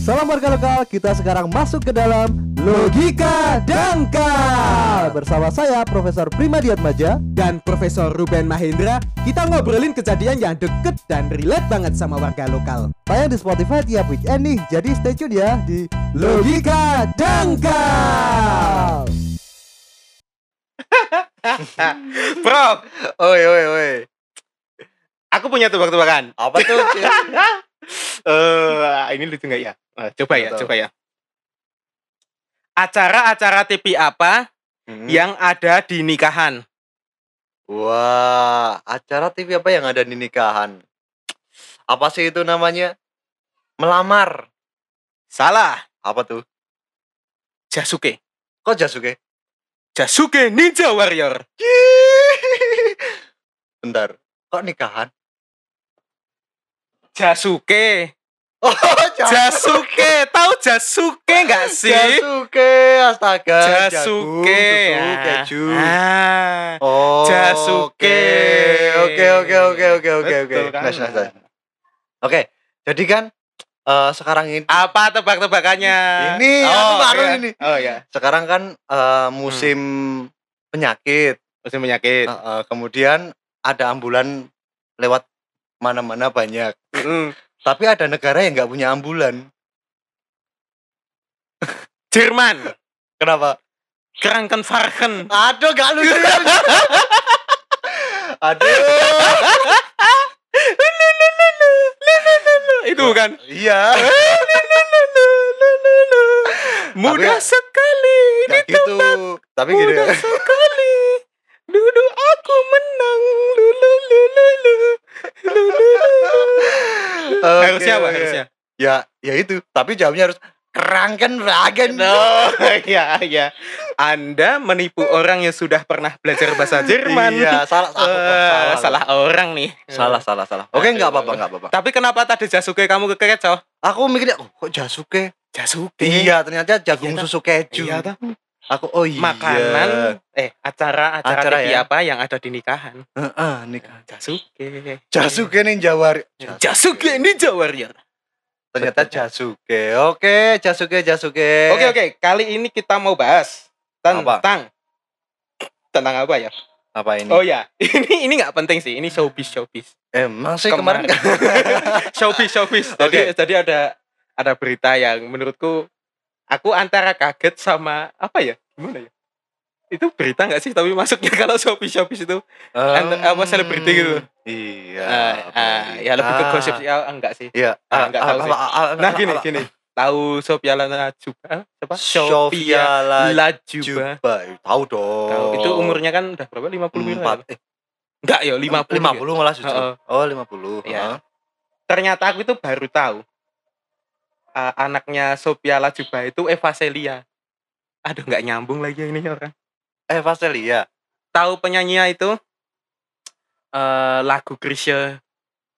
Salam warga lokal, kita sekarang masuk ke dalam Logika Dangkal Bersama saya Profesor Primadiat Maja dan Profesor Ruben Mahendra, kita ngobrolin kejadian yang deket dan relate banget sama warga lokal. Tayang di Spotify tiap weekend nih, jadi stay tune ya di Logika Dangkal Bro, oi oi oi. Aku punya tebak-tebakan. Apa tuh? Eh, ini lucu nggak ya? Eh, coba ya, coba ya. Acara-acara TV apa Hmm. yang ada di nikahan? Wah, acara TV apa yang ada di nikahan? Apa sih itu namanya? Melamar. Salah, Apa tuh? Jasuke. Kok Jasuke? Jasuke Ninja Warrior. Bentar. Kok nikahan? Jasuke. Oh, Jasuke, tahu Jasuke nggak sih? Jasuke, astaga. Jasuke. Susu, keju. Ah. Oh, Jasuke. Oke, oke, oke, oke, oke, oke. Kan? Nice, nice, nice. Oke, jadi kan eh, sekarang ini Apa tebak-tebakannya? Ini, aku baru iya. ini. Oh ya, sekarang kan eh, musim penyakit. musim penyakit. Eh, eh, kemudian ada ambulan lewat mana-mana banyak. Mm. Tapi ada negara yang nggak punya ambulan. Jerman, Kenapa? Kranken Farken. Aduh, gak lucu. Aduh. Itu kan? Iya. Mudah Tapi- sekali Gak gitu. Tapi gini. Mudah sekali Dulu aku menang Lulu lulu lulu Lulu Oke, Harusnya apa harusnya? Ya, ya itu. Tapi jawabnya harus kerangkan ragen. No, ya ya. Anda menipu orang yang sudah pernah belajar bahasa Jerman. Iya, salah, salah, Eh, salah orang nih. Salah, salah, salah. Oke, nggak apa-apa, nggak apa-apa. Tapi kenapa tadi Jasuke kamu kekecoh? Aku mikirnya, oh, kok Jasuke? Jasuke. Iya, ternyata jagung Iya, susu keju. Iya. Aku, oh iya. makanan eh acara-acara Acara TV ya? apa yang ada di nikahan? Heeh, nikah. Jasuke. Jasuke Ninja Warrior. Jasuke Ninja Warrior. Ternyata Jasuke. Oke, Jasuke, Jasuke. Oke oke, kali ini kita mau bahas tentang tentang apa ya? Apa ini? Oh ya, ini ini nggak penting sih. Ini showbiz showbiz. eh, masih kemarin. showbiz showbiz. Jadi jadi ada ada berita yang menurutku aku antara kaget sama apa ya? Gimana ya? Itu berita nggak sih? Tapi masuknya kalau showbiz showbiz itu Ant- apa, selebriti gitu? Iya. ah, ah, ya lebih ke Ah, gosip sih. Ah, enggak sih. Iya. Ah, nggak tahu sih. ah, Nah gini gini. Tahu Sophia Lajuba? Siapa? Sofia Lajuba. Lajuba. Tahu dong. Tahu. Itu umurnya kan udah berapa? 50 puluh empat. Eh, Enggak ya, 50. 50 ya. malah justru. Heeh. Oh, 50. Iya. Ternyata aku itu baru tahu. Uh, anaknya Sophia Lajuba itu Eva Celia. Aduh, nggak nyambung lagi ini orang. Eh, Vaselia. Tahu penyanyinya itu? eh lagu Krisya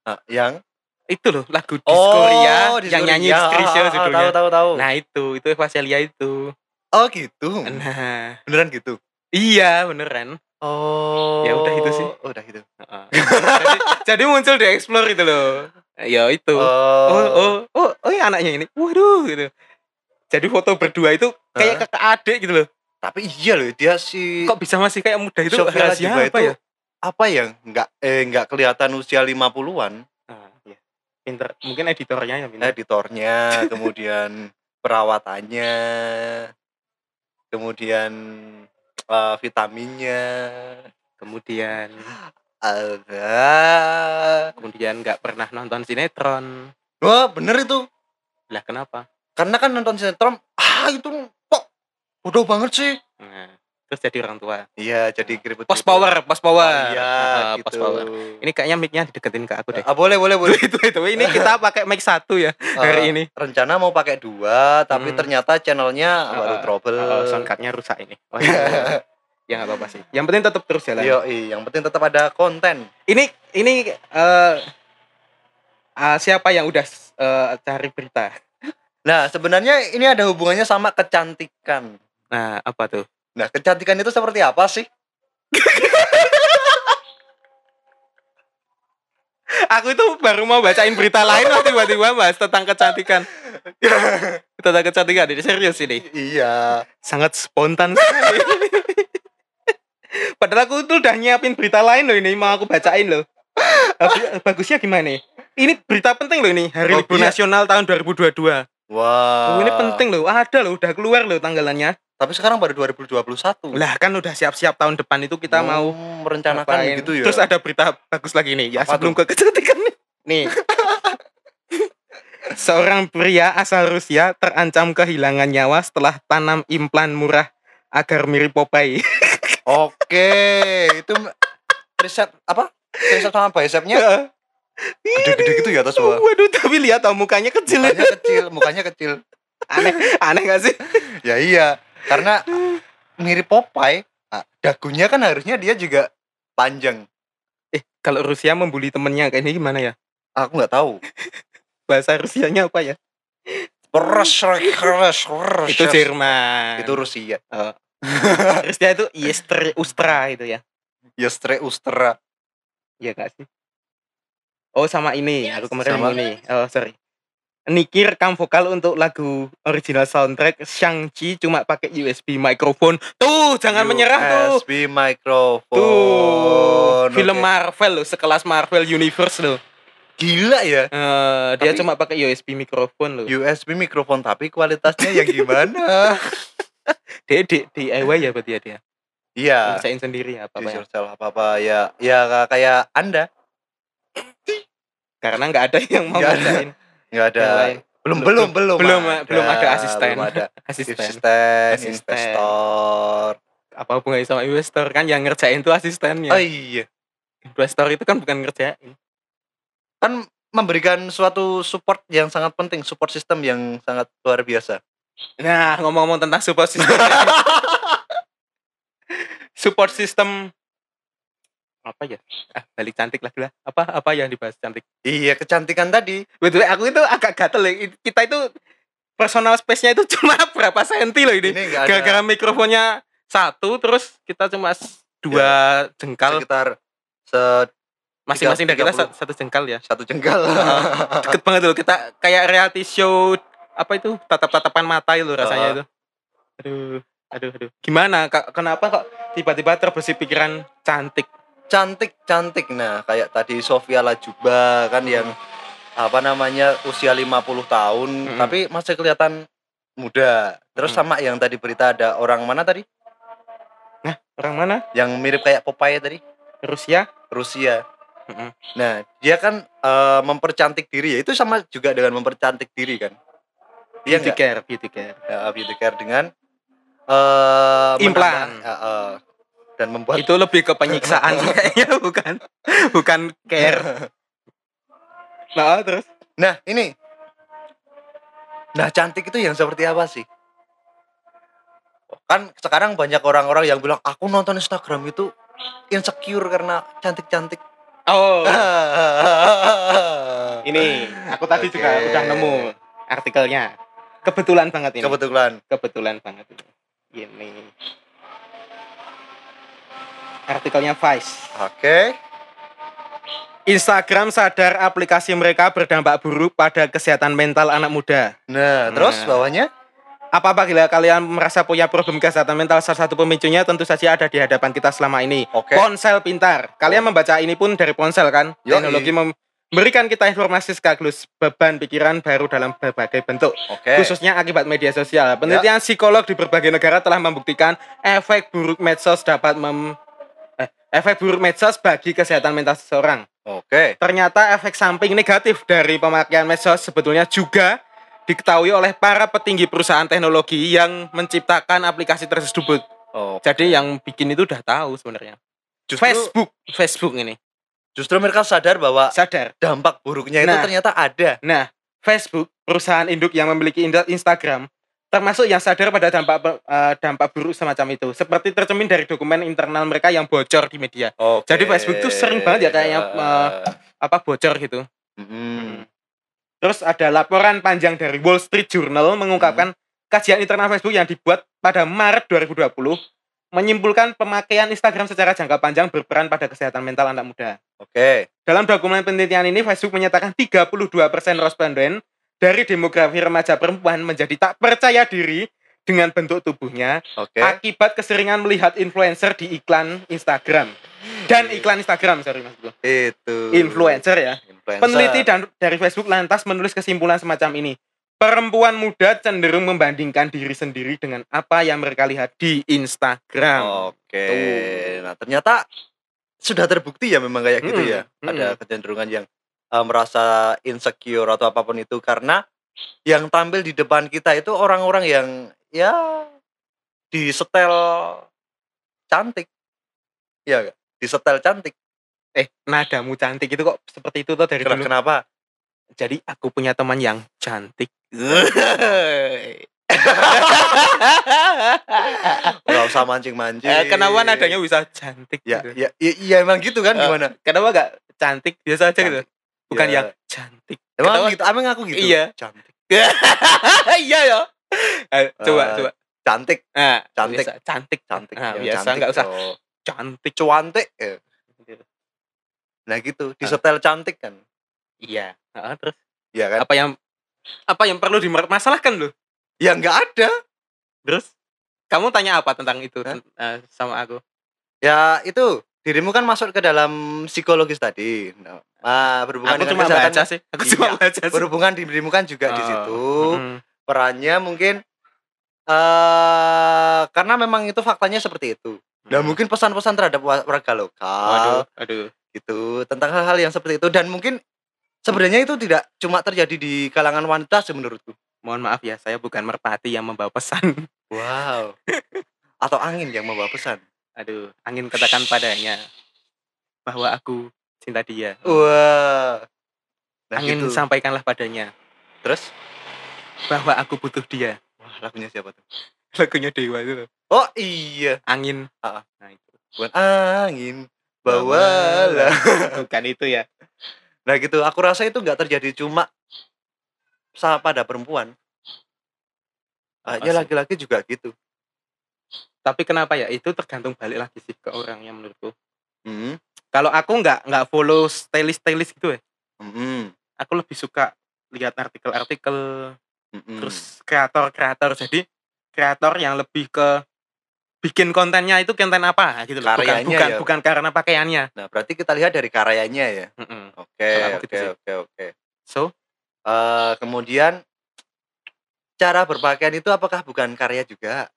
Ah, yang itu loh lagu Diskoria yang nyanyi Krisya Ah, ah, ah, judulnya. Tahu, tahu, tahu. Nah itu itu Eva Celia itu. oh, gitu. Nah Beneran gitu. iya beneran. Oh. Ya udah itu sih. Oh, udah gitu. Heeh. jadi, jadi muncul di explore itu loh. Ya itu. Oh. Oh, oh, oh, oh, ya anaknya ini. Waduh gitu. Jadi foto berdua itu kayak Hah? kakak adik gitu loh. Tapi iya loh, dia si Kok bisa masih kayak muda itu Sofia apa itu ya? apa yang nggak eh nggak kelihatan usia 50-an Ah, iya. Pinter. Mungkin editornya ya pinter. editornya kemudian perawatannya kemudian eh, vitaminnya Kemudian ada kemudian nggak pernah nonton sinetron. wah bener itu Lah kenapa? karena kan nonton sinetron ah itu kok bodoh banget sih Nah, terus jadi orang tua. iya jadi keriput Post power, post power. Oh, iya Ah, gitu post power. Ini kayaknya mic-nya dideketin ke aku deh. ah, boleh boleh boleh itu itu ini kita pakai mic satu ya hari Eh, ini. rencana mau pakai dua tapi Hmm. ternyata channelnya Ah, baru ah. trouble Oh, soundcardnya rusak ini. Oh, iya. ya nggak apa-apa sih. Yang penting tetap terus jalan. Yo, yang penting tetap ada konten. Ini ini eh ah, siapa yang udah eh, cari berita? Nah, sebenarnya ini ada hubungannya sama kecantikan. Nah, apa tuh? Nah, kecantikan itu seperti apa sih? Aku itu baru mau bacain berita lain loh tiba-tiba bahas tentang kecantikan. Tata kecantikan ini serius ini. iya. Sangat spontan sekali. Padahal aku tuh udah nyiapin berita lain loh ini mau aku bacain loh. Bagusnya gimana nih? Ini berita penting loh ini Hari Oh, Libur iya. Nasional tahun 2022. Wah. Oh, ini penting loh. Ada loh, udah keluar loh tanggalannya. Tapi sekarang baru 2021. Lah kan udah siap-siap tahun depan itu kita Oh, mau merencanakan ngapain. gitu ya. Terus ada berita bagus lagi nih. Ya Apa sebelum ke kecantikan nih. Nih. Seorang pria asal Rusia terancam kehilangan nyawa setelah tanam implan murah agar mirip Popeye. Oke, itu riset apa? Riset sama bicepnya gede-gede gitu ya atas bawah. Waduh, tapi lihat tau mukanya kecil. Mukanya kecil, mukanya kecil. Aneh, aneh gak sih? Ya iya, karena mirip Popeye. Nah, dagunya kan harusnya dia juga panjang. Eh, kalau Rusia membuli temennya kayak ini gimana ya? Aku nggak tahu. Bahasa Rusianya apa ya? Itu Jerman. Itu Rusia. Rusia itu Yestre Ustra itu ya. Yestre Ustra. Iya gak sih? Oh sama ini, aku kemarin Sama? ini. Oh sorry. Niki rekam vokal untuk lagu original soundtrack Shang-Chi cuma pakai USB microphone. Tuh, jangan menyerah tuh. USB microphone. Tuh, film Oke. Marvel loh, sekelas Marvel Universe loh. Gila ya. Dia Tapi- cuma pakai USB microphone loh. USB mikrofon tapi kualitasnya yang gimana? Dia di DIY ya berarti ya dia. Iya. Ngerjain sendiri apa apa ya. yourself apa apa ya ya kayak anda Karena nggak ada yang mau Nggak ada. ngerjain. nggak ada Yang lain. belum Belum- belum belum belum- ada. belum ada asisten. belum ada Asisten. asisten Asisten. investor Apa hubungannya sama investor kan yang ngerjain tuh asistennya. oh iya Investor itu kan bukan ngerjain. kan memberikan suatu support yang sangat penting support system yang sangat luar biasa Nah, ngomong-ngomong tentang support system. support system apa ya? Ah, balik cantik lagi lah. Apa apa yang dibahas cantik? iya kecantikan tadi Betul, aku itu agak gatel ya. Kita itu personal space-nya itu cuma berapa senti loh ini. ini Gara-gara mikrofonnya satu, terus kita cuma dua jengkal. sekitar se Masing-masing dari kita 30. sa- satu jengkal ya. satu jengkal Deket banget loh. Kita kayak reality show apa itu tatap-tatapan mata itu rasanya itu. Aduh, aduh, aduh. Gimana? Kak, kenapa kok tiba-tiba terbesit pikiran cantik? cantik cantik nah kayak tadi Sofia Lajuba kan yang apa namanya usia 50 tahun Mm-mm. tapi masih kelihatan muda terus Mm. sama yang tadi berita ada orang mana tadi Orang mana? yang mirip kayak Popeye tadi Rusia? Rusia nah dia kan eh, mempercantik diri ya itu sama juga dengan mempercantik diri kan dia Beauty care, beauty care. ya, beauty care dengan eh Implan. menambah, eh, eh, dan membuat Itu lebih ke penyiksaan kayaknya bukan bukan care. Nah, terus Nah, ini. Nah, cantik itu yang seperti apa sih? Kan sekarang banyak orang-orang yang bilang, aku nonton Instagram itu insecure karena cantik-cantik. oh, ini aku tadi juga Oke. udah nemu artikelnya. Kebetulan banget ini. Kebetulan. Kebetulan banget ini. Ini. Artikelnya Vice. Oke. Instagram sadar aplikasi mereka berdampak buruk pada kesehatan mental anak muda. Nah, terus Nah. bawahnya? Apa apabila kalian merasa punya problem kesehatan mental salah satu pemicunya tentu saja ada di hadapan kita selama ini. Oke. Ponsel pintar. Kalian membaca ini pun dari ponsel kan? Yoi. Teknologi memberikan kita informasi sekaligus beban pikiran baru dalam berbagai bentuk. Oke. Khususnya akibat media sosial. Penelitian psikolog di berbagai negara telah membuktikan efek buruk medsos dapat mem eh, efek buruk medsos bagi kesehatan mental seseorang. Oke. Ternyata efek samping negatif dari pemakaian medsos sebetulnya juga diketahui oleh para petinggi perusahaan teknologi yang menciptakan aplikasi tersebut. Oh, Jadi yang bikin itu udah tahu sebenarnya. justru Facebook, Facebook ini justru mereka sadar bahwa sadar. dampak buruknya itu Nah. ternyata ada. Nah, Facebook perusahaan induk yang memiliki Instagram termasuk yang sadar pada dampak eh, dampak buruk semacam itu. Seperti tercermin dari dokumen internal mereka yang bocor di media. Oke. Jadi Facebook tuh sering banget ya kayaknya, eh, Apa bocor gitu. Mm-mm. Terus ada laporan panjang dari Wall Street Journal mengungkapkan kajian internal Facebook yang dibuat pada Maret 2020 menyimpulkan pemakaian Instagram secara jangka panjang berperan pada kesehatan mental anak muda. Oke. Dalam dokumen penelitian ini Facebook menyatakan 32% responden dari demografi remaja perempuan menjadi tak percaya diri dengan bentuk tubuhnya Oke. akibat keseringan melihat influencer di iklan Instagram dan iklan Instagram sorry mas Itu. influencer ya Influencer. peneliti dan dari Facebook lantas menulis kesimpulan semacam ini perempuan muda cenderung membandingkan diri sendiri dengan apa yang mereka lihat di Instagram Oke. Tuh. Nah, ternyata sudah terbukti ya memang kayak gitu Mm-mm, ya. Ada mm-mm. kecenderungan yang eh, merasa insecure atau apa pun itu karena yang tampil di depan kita itu orang-orang yang ya disetel cantik. Iya gak? Disetel cantik. eh nadamu cantik itu kok seperti itu tuh dari Ken- dulu Kenapa? Jadi aku punya teman yang cantik Gak usah mancing-mancing. Eh, kenapa nadanya bisa cantik Ya, gitu? ya, ya, iya emang gitu kan Eh, gimana? kenapa gak cantik biasa aja gitu Cantik. bukan Ya. yang cantik Emang Kenapa- gitu, emang aku gitu. Iya. Cantik. iya ya coba Eh, coba Cantik, nah, cantik. biasa, cantik cantik. Nah, biasa cantik nggak usah cantik Cuantik. ya. Nah gitu, disetel cantik kan. Iya Heeh, terus Iya kan? apa yang apa yang perlu dimasalahkan loh Ya nggak ada. terus kamu tanya apa tentang itu Hah? eh, sama aku Ya itu dirimu kan masuk ke dalam psikologis tadi. Nah, ah, berhubungan aku dengan cuma baca sih aku cuma Iya, baca sih Berhubungan di dirimu kan juga di Oh, situ. mm, Perannya mungkin eh karena memang itu faktanya seperti itu. Nah, mm. mungkin pesan-pesan terhadap wa- warga lokal waduh aduh gitu tentang hal-hal yang seperti itu dan mungkin sebenarnya itu tidak cuma terjadi di kalangan wanita sih menurutku. mohon maaf ya saya bukan merpati yang membawa pesan Wow. Atau angin yang membawa pesan. aduh angin katakan padanya bahwa aku cinta dia Wah. Nah, angin gitu. sampaikanlah padanya Terus bahwa aku butuh dia wah lagunya siapa tuh? lagunya dewa itu loh. Oh iya, angin Ah. nah itu bukan angin bawalah. bukan itu ya Nah gitu, aku rasa itu nggak terjadi cuma pada perempuan. Kayaknya sih? laki-laki juga gitu. tapi kenapa ya itu tergantung balik lagi sih ke orangnya menurutku Hmm. kalau aku nggak nggak follow stylist stylist gitu ya Hmm. aku lebih suka lihat artikel-artikel Hmm. terus kreator-kreator jadi kreator yang lebih ke bikin kontennya itu konten apa gitu loh bukan Karyanya bukan ya. bukan karena pakaiannya Nah, berarti kita lihat dari karyanya ya. Oke, oke, gitu oke, oke. so Eh, kemudian cara berpakaian itu apakah bukan karya juga?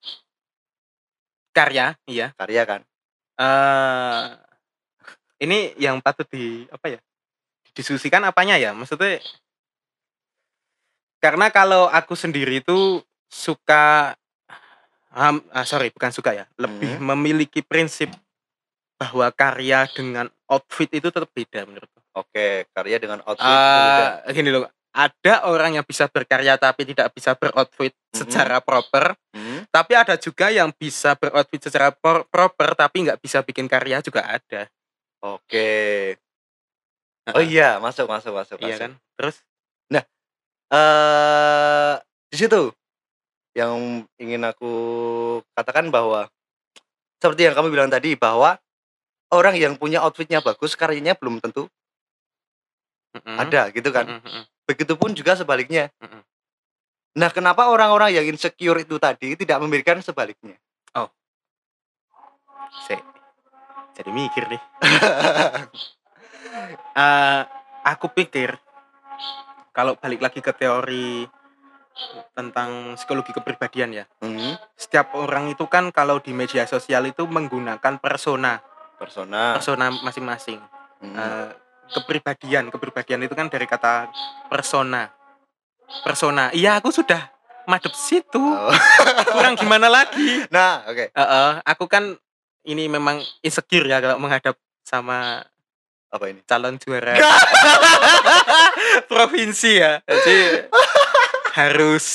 karya iya Karya kan? eh ini yang patut di apa ya didiskusikan apanya ya maksudnya karena kalau aku sendiri itu suka ham- ah, sorry bukan suka ya lebih memiliki prinsip bahwa karya dengan outfit itu tetap beda menurutku Oke, karya dengan outfit itu beda. Gini loh ada orang yang bisa berkarya tapi tidak bisa beroutfit Mhm. secara proper Hmm? tapi ada juga yang bisa beroutfit secara pro- proper tapi nggak bisa bikin karya juga ada Oke. Oh iya, masuk, masuk, masuk. iya masuk. kan terus eh di situ yang ingin aku katakan bahwa seperti yang kamu bilang tadi bahwa orang yang punya outfitnya bagus karyanya belum tentu Mm-mm. ada gitu kan. Mm-mm. Begitupun juga sebaliknya. Mm-mm. Nah, kenapa orang-orang yang insecure itu tadi tidak memberikan sebaliknya? Sik. jadi mikir nih Eh, aku pikir kalau balik lagi ke teori tentang psikologi kepribadian ya. Hmm, setiap orang itu kan kalau di media sosial itu menggunakan persona. Persona. persona masing-masing. Hmm, Eh, kepribadian kepribadian itu kan dari kata persona. Persona. Iya aku sudah madep situ. Oh. kurang gimana lagi? Nah, oke. Eh, eh, aku kan ini memang insecure ya kalau menghadap sama Apa ini? calon juara provinsi ya. Jadi harus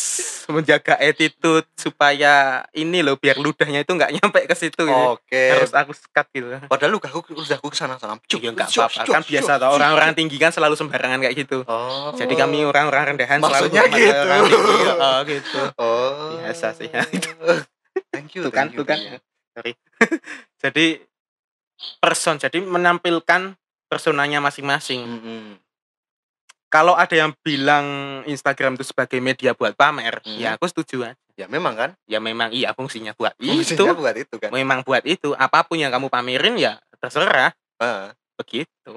menjaga attitude supaya ini loh biar ludahnya itu nggak nyampe ke situ gitu. Oke. harus aku sekat gitu Padahal lu aku udah aku ke sana sana. ya nggak apa-apa kan biasa tau orang-orang tinggi kan selalu sembarangan kayak gitu Oh. jadi kami orang-orang rendahan Maksudnya selalu gitu. orang tinggi oh gitu Oh. Biasa sih, ya. Thank you. tuh kan thank you, tuh kan you. sorry jadi person jadi menampilkan personanya masing-masing Mm-mm. Kalau ada yang bilang Instagram itu sebagai media buat pamer, Hmm. ya aku setuju. Ya memang kan. Ya memang iya fungsinya buat Fungsinya itu. buat itu kan. Memang buat itu. Apa pun yang kamu pamerin ya terserah Ah, begitu.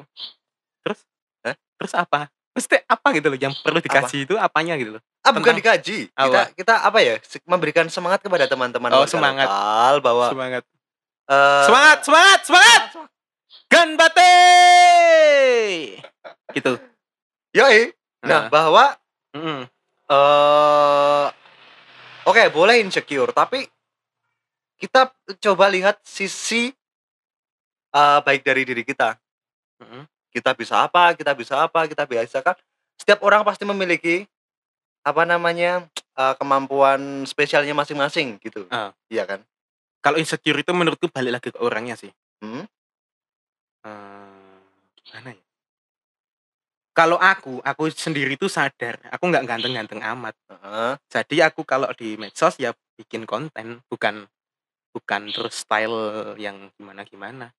Terus? Hah? Terus apa? Mesti apa gitu loh yang perlu dikaji itu apanya gitu loh. Ah, bukan Tentang- dikaji. Kita Apa? kita apa ya? Memberikan semangat kepada teman-teman Oh, semangat. lokal bahwa Semangat. eh, Semangat, semangat, semangat. Ganbate. Gitu. Yoi. Nah, bahwa mm-mm. eh oke, boleh insecure, tapi kita coba lihat sisi eh, baik dari diri kita. Mm-mm. Kita bisa apa, kita bisa apa, kita bisa kan. Setiap orang pasti memiliki apa namanya eh, kemampuan spesialnya masing-masing gitu. Ah. Iya kan? Kalau insecure itu menurutku balik lagi ke orangnya sih. Hmm? Eh, gimana ya? Kalau aku, aku sendiri tuh sadar, aku nggak ganteng-ganteng amat. Heeh. Jadi aku kalau di medsos ya bikin konten, bukan bukan terus style yang gimana-gimana.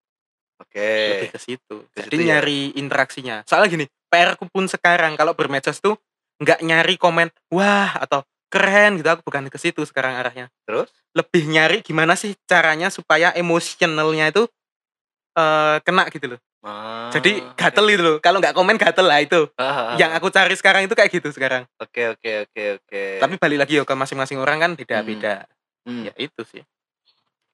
Oke. Lebih ke situ. Jadi situ ya. nyari interaksinya. Soalnya gini, PR ku pun sekarang kalau bermedsos tuh nggak nyari komen wah atau keren gitu. Aku bukan ke situ sekarang arahnya. Terus? Lebih nyari gimana sih caranya supaya emosionalnya itu eh kena gitu loh. Ah, Jadi gatel gitu loh. Kalau nggak komen gatel lah itu. Ah, ah, Yang ah. aku cari sekarang itu kayak gitu sekarang. Oke oke oke oke. Tapi balik lagi ya ke masing-masing orang kan beda-beda. Hmm. Ya itu sih.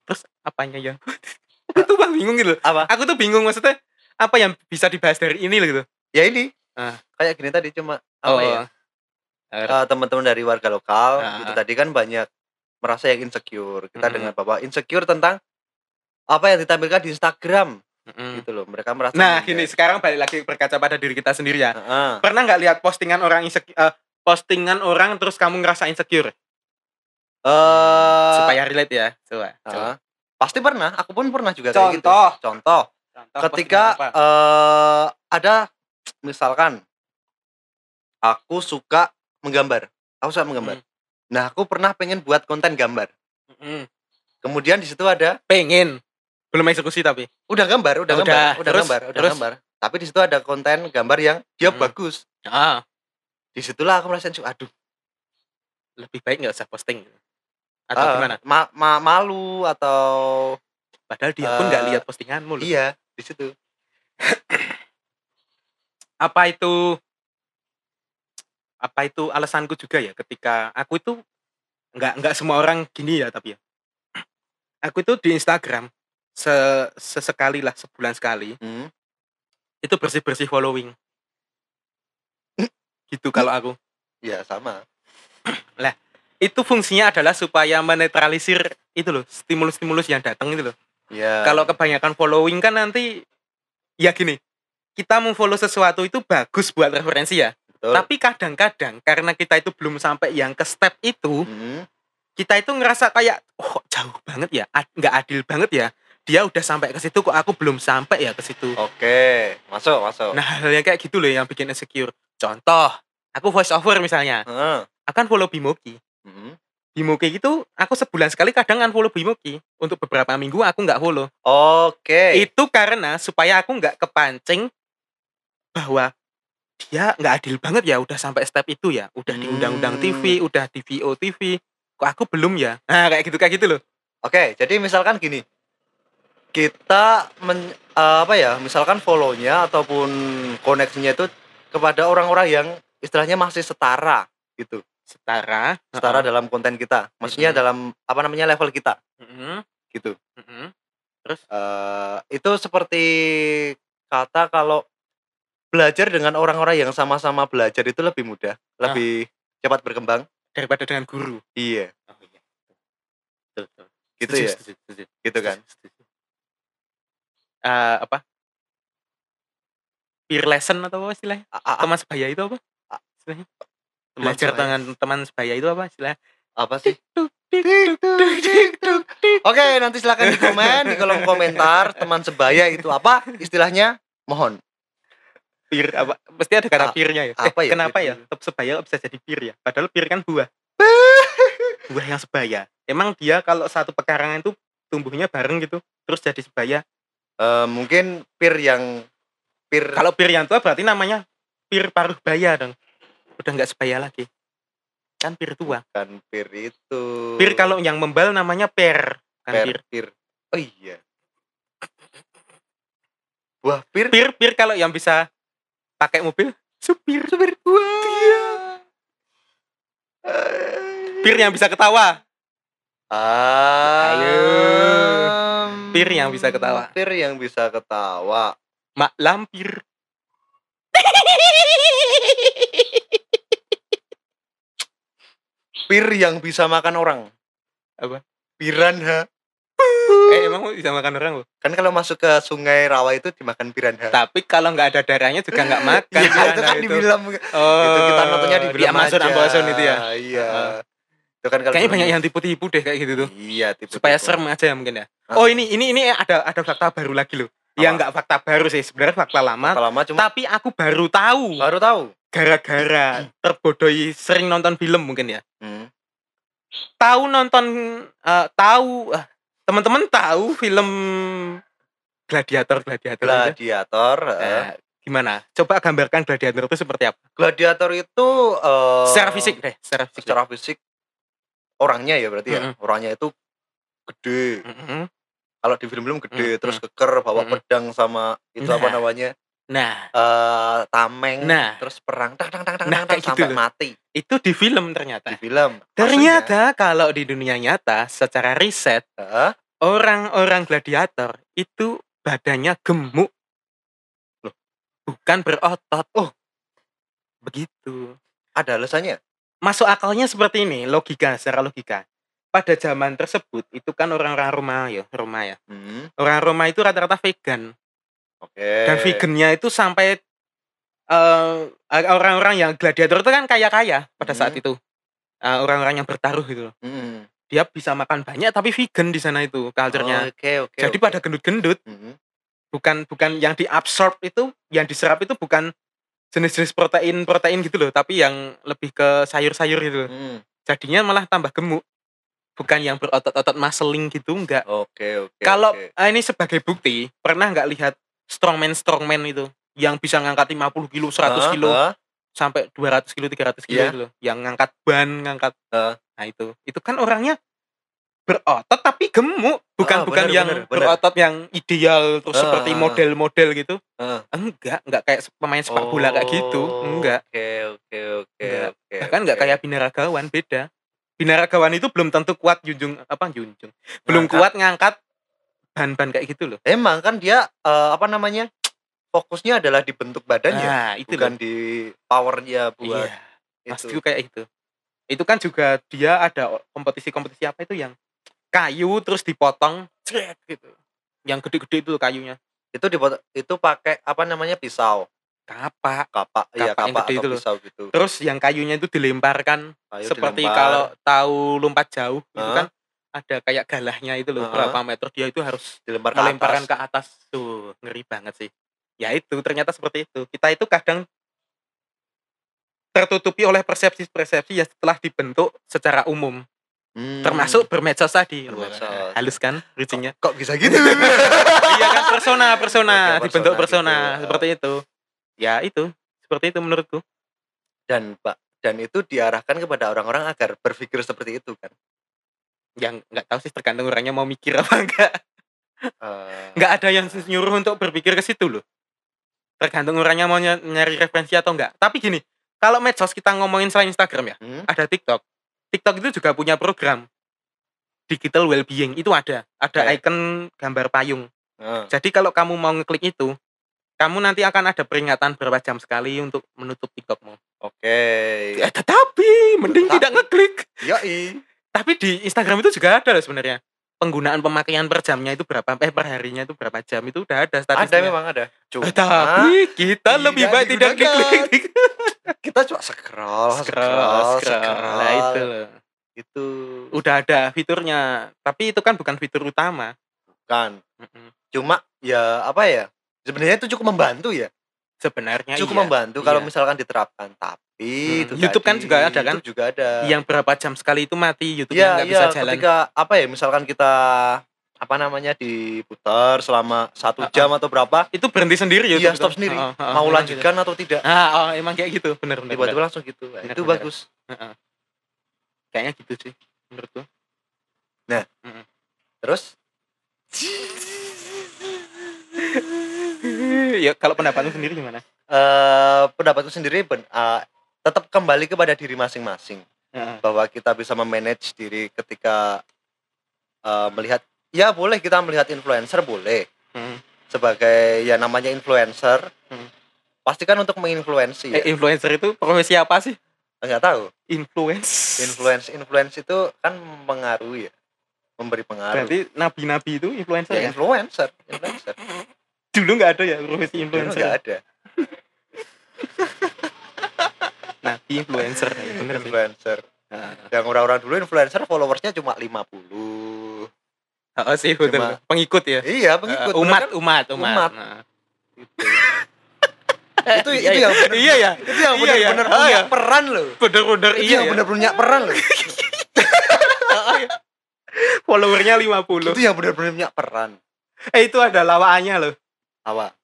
Terus apanya yang aku tuh bang bingung gitu. loh. apa? Aku tuh bingung maksudnya apa yang bisa dibahas dari ini loh gitu. Ya ini. Ah. Kayak gini tadi cuma apa ya? Eh, eh, teman-teman dari warga lokal Ah, itu ah. tadi kan banyak merasa yang insecure. Kita Mm-mm. dengan bahwa insecure tentang apa yang ditampilkan di Instagram mm-mm. gitu loh. Mereka merasa Nah, gini sekarang balik lagi berkaca pada diri kita sendiri ya. Heeh. Pernah nggak lihat postingan orang insecure postingan orang terus kamu ngerasa insecure Eh, supaya relate ya. Coba. coba. pasti pernah. Aku pun pernah juga kayak gitu. Contoh. Contoh. Contoh Ketika eh ada misalkan aku suka menggambar. Aku suka menggambar. Hmm. Nah, aku pernah pengen buat konten gambar. Mm-mm. Kemudian di situ ada pengen belum eksekusi tapi udah gambar, udah, Udah, gambar, udah terus, gambar, udah terus? gambar. Tapi di situ ada konten gambar yang dia Hmm. bagus. ah Di situlah aku merasa aduh, lebih baik nggak usah posting atau ah, gimana ma- ma- malu atau padahal dia pun nggak Eh, lihat postinganmu loh iya di situ. apa itu apa itu alasanku juga ya ketika aku itu nggak nggak semua orang gini ya tapi ya aku itu di Instagram se sesekali lah sebulan sekali Hmm. itu bersih bersih following gitu kalau aku Ya sama. itu fungsinya adalah supaya menetralisir itu loh stimulus-stimulus yang datang itu loh Ya. kalau kebanyakan following kan nanti ya gini kita memfollow sesuatu itu bagus buat referensi ya Betul. tapi kadang-kadang karena kita itu belum sampai yang ke step itu Hmm. kita itu ngerasa kayak oh jauh banget ya ad- nggak adil banget ya dia udah sampai ke situ kok aku belum sampai ya ke situ Oke, masuk, masuk. nah hal yang kayak gitu loh yang bikin insecure contoh aku voice over misalnya Heeh. akan follow Bimoki Hmm. Bimoki itu aku sebulan sekali kadang unfollow Bimoki untuk beberapa minggu aku nggak follow Oke. itu karena supaya aku nggak kepancing bahwa dia nggak adil banget ya udah sampai step itu ya udah di undang-undang Hmm. TV udah di VO TV kok aku belum ya nah kayak gitu kayak gitu loh Oke, jadi misalkan gini. Kita men, eh, apa ya? Misalkan follow-nya ataupun koneksinya itu kepada orang-orang yang istilahnya masih setara gitu. setara Setara Heeh. dalam konten kita. Maksudnya Mm-mm. dalam apa namanya level kita Mm-mm, gitu. mm-mm. eh itu seperti kata kalau belajar dengan orang-orang yang sama-sama belajar itu lebih mudah, lebih cepat berkembang. daripada dengan guru Iya, oh, iya. Betul, betul. gitu Setuju, ya, setuju, setuju, gitu kan. setuju, Eh, apa? Peer lesson atau apa istilahnya? A- a- a- teman sebaya itu apa Ah. istilahnya? Teman belajar sebaya. dengan teman sebaya itu apa istilahnya? Apa sih? Oke, nanti silakan di komen di kolom komentar teman sebaya itu apa istilahnya? Mohon. peer apa? Pasti ada kata A- peernya ya? apa ya kenapa ya? tetap sebaya bisa jadi peer ya? Padahal peer kan buah. Buah yang sebaya. Emang dia kalau satu pekarangan itu tumbuhnya bareng gitu terus jadi sebaya Eh, mungkin peer yang peer kalau peer yang tua berarti namanya pir paruh baya dong. Udah nggak sebaya lagi. Kan pir tua. Kan pir itu. Pir kalau yang membal namanya per. Kan per, pir. pir. Oh iya. Wah, pir. Pir pir kalau yang bisa pakai mobil supir. Supir. Wah. Pir yang bisa ketawa. Ah. Ayo. Pir yang bisa ketawa. Pir yang bisa ketawa. Mak lampir. Pir yang bisa makan orang. Apa? Piranha. Eh emang bisa makan orang loh. Kan kalau masuk ke sungai rawa itu dimakan piranha. Tapi kalau nggak ada darahnya juga nggak makan. Iya, itu kan di film. Oh, itu kita nontonnya di film Amazon aja. Amazon itu ya. Iya. Heeh. Itu kan kalau Kayaknya banyak yang tipu-tipu deh kayak gitu tuh. Iya, tipe Supaya serem aja ya mungkin ya. Oh ini ini ini ada ada fakta baru lagi loh. Ya Apa? nggak fakta baru sih sebenarnya fakta lama. lama cuma Tapi aku baru tahu baru tahu. gara-gara terbodohi sering nonton film mungkin ya. Hmm. Tahu nonton eh, tahu ah, teman-teman tahu film Gladiator Gladiator? Gladiator. Eh, gimana? Coba gambarkan Gladiator itu seperti apa? Gladiator itu eh, Secara fisik deh, secara fisik. secara fisik orangnya ya berarti ya. Mm-mm. Orangnya itu gede. Mm-mm. Kalau di film-film gede Mm-mm. terus keker bawa Mm-mm. pedang sama itu apa Nah. namanya? Nah, eh tameng Nah. terus perang tang tang tang tang Nah, tang, gitu sampai loh. mati itu di film ternyata. di film. Ternyata kalau di dunia nyata secara riset eh, orang-orang gladiator itu badannya gemuk. Loh, bukan berotot. Oh. Begitu. ada alasannya. Masuk akalnya seperti ini, logika secara logika. Pada zaman tersebut itu kan orang-orang Roma ya, Roma ya. Hmm, Orang Roma itu rata-rata vegan. Oke. Dan vegannya itu sampai eh, orang-orang yang gladiator itu kan kaya-kaya pada saat Hmm. itu. Eh, orang-orang yang bertaruh gitu loh. Hmm. Dia bisa makan banyak tapi vegan di sana itu culture-nya. Oke oke. Jadi oke. pada gendut-gendut Hmm. bukan bukan yang diabsorb itu yang diserap itu bukan jenis-jenis protein protein gitu loh tapi yang lebih ke sayur-sayur gitu loh. Hmm. jadinya malah tambah gemuk bukan yang berotot-otot muscling gitu enggak Oke oke. kalau oke. ah, ini sebagai bukti pernah nggak lihat strongman strongman itu yang bisa ngangkat 50 kilo 100 Ah, kilo ah. sampai 200 kilo 300 kilo Iya. itu loh yang ngangkat ban ngangkat Ah. nah itu itu kan orangnya berotot tapi gemuk bukan Ah, bukan bener, yang bener, bener. berotot yang ideal terus seperti ah, ah. model-model gitu Ah. enggak enggak kayak pemain sepak bola kayak gitu Oh, enggak Oke oke oke Enggak. oke. bahkan enggak oke. kayak binaragawan beda binaragawan itu belum tentu kuat junjung apa junjung belum Ngangkat. kuat ngangkat ban-ban kayak gitu loh Emang kan dia eh, apa namanya? Fokusnya adalah di bentuk badannya, nah itu bukan loh di powernya buat iya itu. kayak itu itu kan juga dia ada kompetisi-kompetisi apa itu yang kayu terus dipotong cret gitu yang gede-gede itu kayunya Itu dipot itu pakai apa namanya pisau, kapak kapak, iya Kapak yang kapak gede atau itu pisau gitu. terus yang kayunya itu dilemparkan Kayu seperti dilempar. kalau tahu lompat jauh itu Hah? kan ada kayak galahnya itu loh Hah? berapa meter dia itu harus dilempar ke melemparkan atas. ke atas tuh ngeri banget sih ya itu ternyata seperti itu kita itu kadang tertutupi oleh persepsi-persepsi yang setelah dibentuk secara umum Hmm. termasuk bermedsos tadi Bermedsos. Halus kan bridgingnya kok bisa gitu? iya kan persona persona Oke, dibentuk persona persona gitu. seperti itu ya itu seperti itu menurutku dan pak dan itu diarahkan kepada orang-orang agar berpikir seperti itu kan. yang nggak tahu sih tergantung orangnya mau mikir apa enggak Eh, nggak ada yang nyuruh untuk berpikir ke situ loh tergantung orangnya mau ny- nyari referensi atau enggak tapi gini kalau medsos kita ngomongin selain Instagram ya hmm? ada TikTok TikTok itu juga punya program digital well-being itu ada ada Oke. icon gambar payung Eh, jadi kalau kamu mau ngeklik itu kamu nanti akan ada peringatan berapa jam sekali untuk menutup TikTokmu Oke. ya, tetapi mending Tetapi. tidak ngeklik Yoi. tapi di Instagram itu juga ada loh sebenarnya penggunaan pemakaian per jamnya itu berapa eh per harinya itu berapa jam itu udah ada Ada statistiknya memang ada. Cuma tapi kita lebih tidak baik tidak diklik kita cuma scroll, scroll scroll nah itu loh. Itu udah ada fiturnya tapi itu kan bukan fitur utama kan. Mm-mm. Cuma ya apa ya? Sebenarnya itu cukup membantu ya. sebenarnya cukup iya. membantu kalau Iya. misalkan diterapkan. Tapi Hmm, itu YouTube kan tadi, juga ada kan? YouTube juga ada. yang berapa jam sekali itu mati YouTube Iya, nggak iya, bisa jalan ketika apa ya misalkan kita apa namanya diputar selama satu jam atau berapa. Itu berhenti sendiri ya iya stop sendiri. Oh, oh, oh, mau lanjutkan atau tidak? Ah oh, emang kayak gitu. Bener bener, bener. tiba-tiba langsung gitu. Nah, Benar, itu benar. bagus. Kayaknya gitu sih menurutku terus? Ya kalau pendapatmu sendiri gimana? Eh pendapatku sendiri ben, eh, tetap kembali kepada diri masing-masing. Bahwa kita bisa memanage diri ketika eh, melihat ya boleh kita melihat influencer boleh. Hmm. sebagai ya namanya influencer Hmm. pasti kan untuk menginfluensi ya. Eh, influencer itu profesi apa sih? Nggak tahu. Influence. Influence influence itu kan mengaruhi ya. Memberi pengaruh. Berarti nabi-nabi itu influencer ya ya, influencer influencer. Dulu nggak ada ya profesi Dulu influencer? nggak ada. Nabi influencer ya, bener sih. Influencer. Nah, yang orang-orang dulu influencer followersnya cuma 50 oh sih betul Cuma- pengikut ya iya pengikut Eh, bener umat, kan? umat umat Umat. Nah, gitu. itu Iya, itu iya. yang bener, iya ya itu yang Iya, ya. benar-benar Oh, punya ya. peran loh bener-bener itu iya yang ya. benar punya peran loh followernya 50 itu yang benar-benar punya peran eh itu ada lawaannya loh apa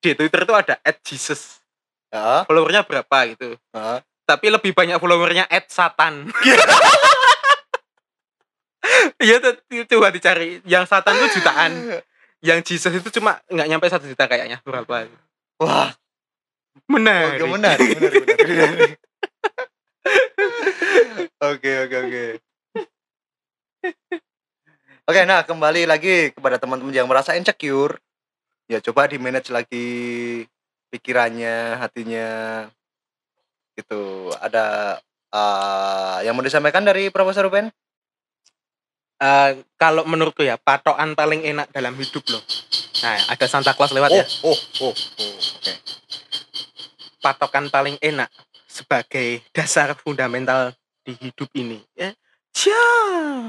di Twitter itu ada at Jesus ya followernya berapa gitu Heeh. tapi lebih banyak followernya at Satan iya tuh coba dicari. Yang Satan tuh jutaan. Yang Jesus itu cuma nggak nyampe satu juta kayaknya berapa? Wah. Menarik. Oke benar benar, benar. oke oke oke. Oke nah kembali lagi kepada teman-teman yang merasa insecure. Ya coba di manage lagi pikirannya hatinya. Gitu. Ada eh, yang mau disampaikan dari Profesor Ruben Eh, kalau menurutku ya patokan paling enak dalam hidup loh. Nah ada Santa Claus lewat oh, ya? Oh oh oh oke. Patokan paling enak sebagai dasar fundamental di hidup ini ya? Cia,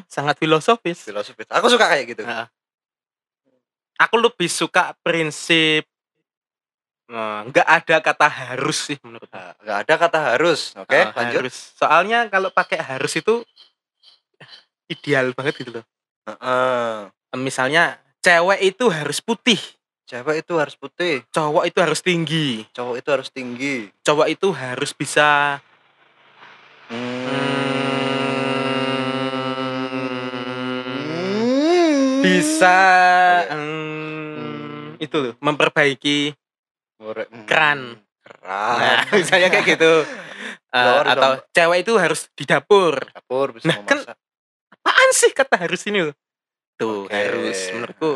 sangat filosofis. Filosofis. Aku suka kayak gitu. Nah, aku lebih suka prinsip eh, nggak ada kata harus sih menurut nggak ada kata harus. Oke Eh, lanjut. harus. Soalnya kalau pakai harus itu ideal banget gitu loh. Heeh. Eh, Misalnya cewek itu harus putih, cewek itu harus putih cowok itu harus tinggi, cowok itu harus tinggi cowok itu harus bisa Hmm. bisa Iya. mm, itu loh memperbaiki hmm. keran. keran Nah, misalnya kayak gitu. Harus atau cewek itu harus di dapur. dapur bisa Nah, kan- Apaan sih kata harus ini loh? Tuh, Oke. harus menurutku.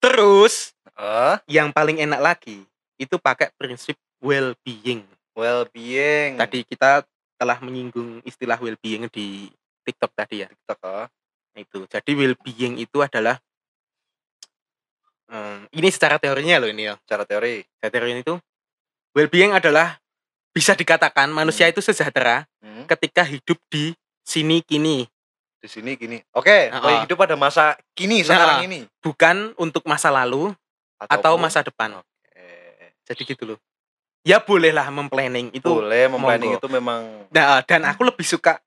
Terus Eh, yang paling enak lagi itu pakai prinsip well being. well being Tadi kita telah menyinggung istilah well being di TikTok tadi ya. TikTok oh. Itu. Jadi well being itu adalah em, ini secara teorinya loh ini ya. cara teori Secara teorinya itu well being adalah bisa dikatakan manusia itu sejahtera Hmm, ketika hidup di sini kini, di sini gini oke oh, oh. hidup pada masa kini sekarang Nah. ini bukan untuk masa lalu atau Ataupun- masa depan. Oke. Jadi gitu loh. Ya bolehlah memplanning itu. boleh memplanning itu memang Nah, dan aku lebih suka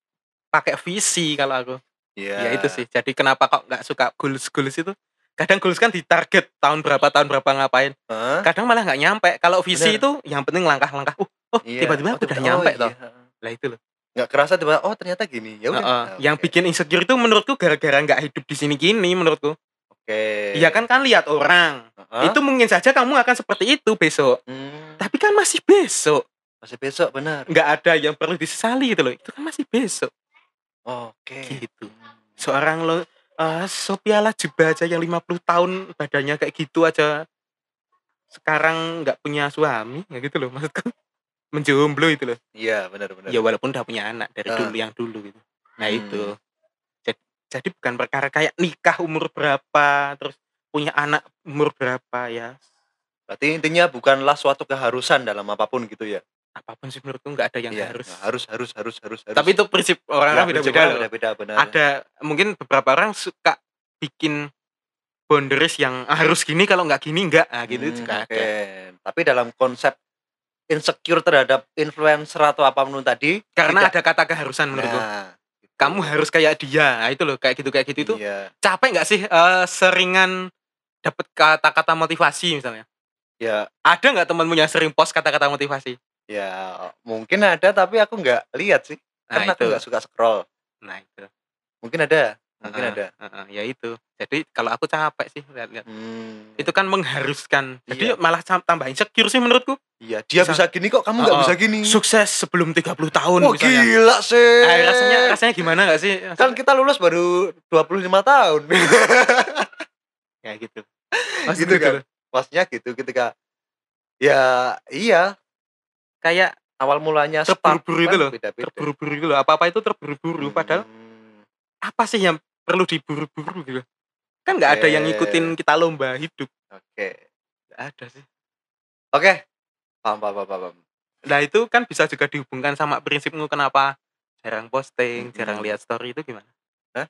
pakai visi kalau aku. ya, Ya itu sih. Jadi kenapa kok nggak suka goals goals itu? Kadang goals kan ditarget tahun berapa tahun berapa ngapain. Hah? Kadang malah nggak nyampe. Kalau visi Bener. itu yang penting langkah-langkah. Uh, oh Iya. tiba-tiba Oh, aku udah nyampe oh, toh. iya. Lah itu loh. Nggak kerasa tiba oh ternyata gini ya udah Heeh. Oke. Yang bikin insecure itu menurutku gara-gara nggak hidup di sini gini menurutku. oke Iya kan kan lihat orang. Heeh. Itu mungkin saja kamu akan seperti itu besok. Hmm, Tapi kan masih besok. masih besok benar Nggak ada yang perlu disesali gitu loh. Itu kan masih besok. oke Gitu. Seorang lo eh Sophia Lajuba aja yang 50 tahun badannya kayak gitu aja sekarang nggak punya suami ya gitu loh maksudku menjomblo itu loh. Iya benar benar. Ya walaupun udah punya anak dari Ah. dulu yang dulu gitu. Nah Hmm. itu. Jadi, jadi bukan perkara kayak nikah umur berapa terus punya anak umur berapa ya. Berarti intinya bukanlah suatu keharusan dalam apa pun gitu ya? Apa pun sih menurutku nggak ada yang Iya, harus. nah, harus harus harus harus harus. Tapi itu prinsip orang-orang beda-beda loh. beda beda benar. Ada mungkin beberapa orang suka bikin boundaries yang "Ah, harus gini kalau nggak gini nggak. Ah, gitu Hmm, juga oke. ada. Tapi dalam konsep insecure terhadap influencer atau apa pun tadi karena tidak- ada kata keharusan menurutku. Nah, kamu harus kayak dia. Nah, itu loh kayak gitu kayak gitu. Itu Iya. capek nggak sih eh, seringan dapat kata-kata motivasi misalnya? Ya, ada nggak temanmu yang sering post kata-kata motivasi? Ya mungkin ada tapi aku nggak lihat sih. nah Karena aku itu. nggak suka scroll. nah itu. Mungkin ada, mungkin Heeh, ada. heeh, ya itu. Jadi kalau aku capek sih lihat-lihat. Hmm, itu kan mengharuskan. Jadi Iya. malah tambah insecure sih menurutku. Iya, dia Bisa- bisa gini kok, kamu nggak Oh, bisa gini. sukses sebelum 30 tahun Wah, misalnya. gila sih. Eh, rasanya rasanya gimana gak sih? Kan kita lulus baru 25 tahun. ya gitu. Gitu kan. Maksudnya gitu ketika ya iya. Kayak awal mulanya Terburu-buru itu kan loh. terburu-buru gitu loh. Apa-apa itu terburu-buru padahal Hmm, apa sih yang perlu diburu-buru gitu. Kan nggak ada yang ngikutin kita lomba hidup. Oke. nggak ada sih. Oke. Paham, paham, paham, paham. nah itu kan bisa juga dihubungkan sama prinsipmu kenapa jarang posting Mm-mm. jarang lihat story itu gimana? Hah?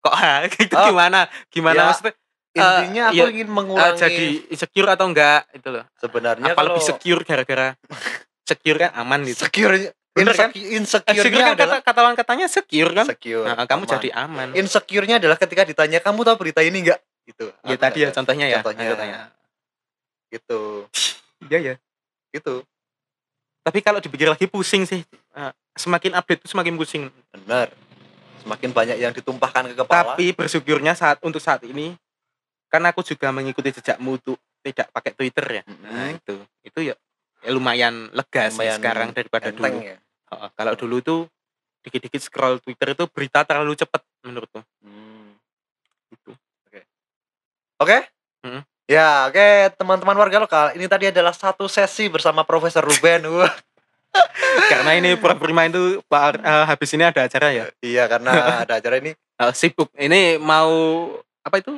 kok itu Oh, gimana? Gimana ya, maksudnya? Intinya aku iya, ingin eh, mengurangi jadi insecure atau enggak itu loh. Sebenarnya apa kalau lebih secure gara-gara secure kan aman gitu? Secure Bener kan? insecure, Eh, insecure secure kan adalah kata kata katanya secure kan secure. Nah, kamu aman. jadi aman insecure-nya adalah ketika ditanya kamu tahu berita ini enggak? Gitu. ya tadi ya tahu. contohnya ya Contohnya. contohnya Gitu. iya ya Gitu. tapi kalau dipikir lagi pusing sih Eh, semakin update tuh semakin pusing Benar. Semakin banyak yang ditumpahkan ke kepala. tapi bersyukurnya saat untuk saat ini karena aku juga mengikuti jejakmu untuk tidak pakai Twitter ya Mm-mm. nah itu itu ya, ya lumayan lega sih Lumayan sekarang daripada dulu ya. Kalau dulu tuh dikit-dikit scroll Twitter itu berita terlalu cepat menurutku Hmm. Gitu. Oke. Oke? Mm. Ya, oke teman-teman warga lokal. Ini tadi adalah satu sesi bersama Profesor Ruben. Karena ini pura prima itu Pak, eh, habis ini ada acara ya iya karena ada acara ini Eh, sibuk ini mau apa itu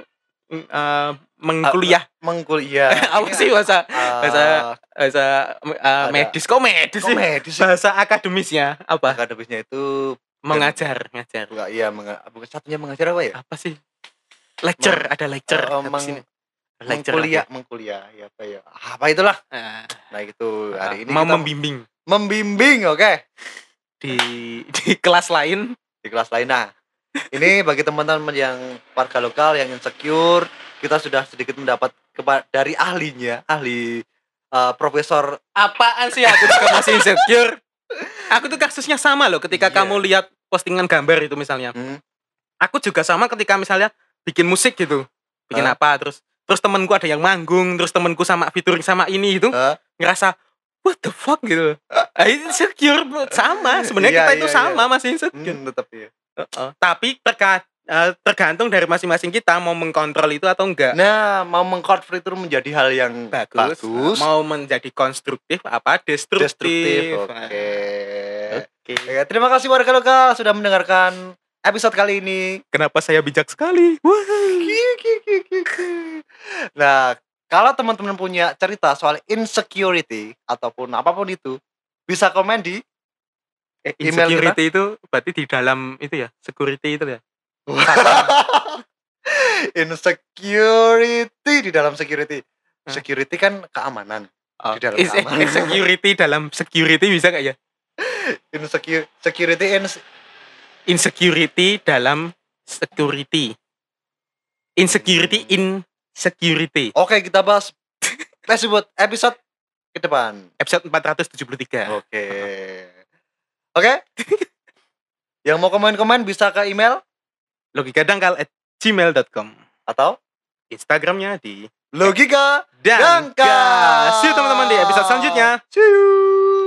Eh, mengkuliah mengkuliah. apa sih bahasa Ah, bahasa bahasa Ada. medis kok medis kok sih medis sih? bahasa akademisnya apa Akademisnya itu mengajar ngajar enggak iya menga, bukan satunya mengajar apa ya? apa sih lecture ada lecture habis meng- ini. lecture Mengkuliah, mengkuliah ya apa ya? Apa itulah. Ah, Nah, itu hari ini mau kita membimbing membimbing, oke. di di kelas lain di kelas lain. Nah, ini bagi teman-teman yang warga lokal yang insecure, kita sudah sedikit mendapat dari ahlinya, ahli eh, profesor apaan sih aku juga masih insecure aku tuh kasusnya sama loh ketika Iya. kamu lihat postingan gambar itu misalnya Hmm. aku juga sama ketika misalnya bikin musik gitu bikin Hah? apa terus terus temenku ada yang manggung terus temenku sama featuring sama ini itu Hah? ngerasa what the fuck gitu Ah, insecure sama sebenarnya Iya, kita itu iya, sama masih insecure Hmm, tetap ya. Tapi terka- eh, tergantung dari masing-masing kita mau mengkontrol itu atau enggak Nah, mau mengkonvert itu menjadi hal yang bagus, bagus, mau menjadi konstruktif apa destruktif, destruktif. Nah, Oke. oke. Oke, terima kasih warga lokal sudah mendengarkan episode kali ini. kenapa saya bijak sekali. Nah, kalau teman-teman punya cerita soal insecurity ataupun apa pun itu, bisa komen di Eh, Email insecurity itu berarti di dalam itu ya security itu ya insecurity di dalam security. Security kan keamanan. Oh, Di dalam is- keamanan. security dalam security bisa gak ya Insecure security ins insecurity dalam security insecurity in security Oke, kita bahas tersebut episode ke depan. episode 473 Oke. Oke. Yang mau komen-komen bisa ke email logika dangkal at gmail.com atau instagramnya di logika Dangkal. see you teman-teman di episode selanjutnya See you.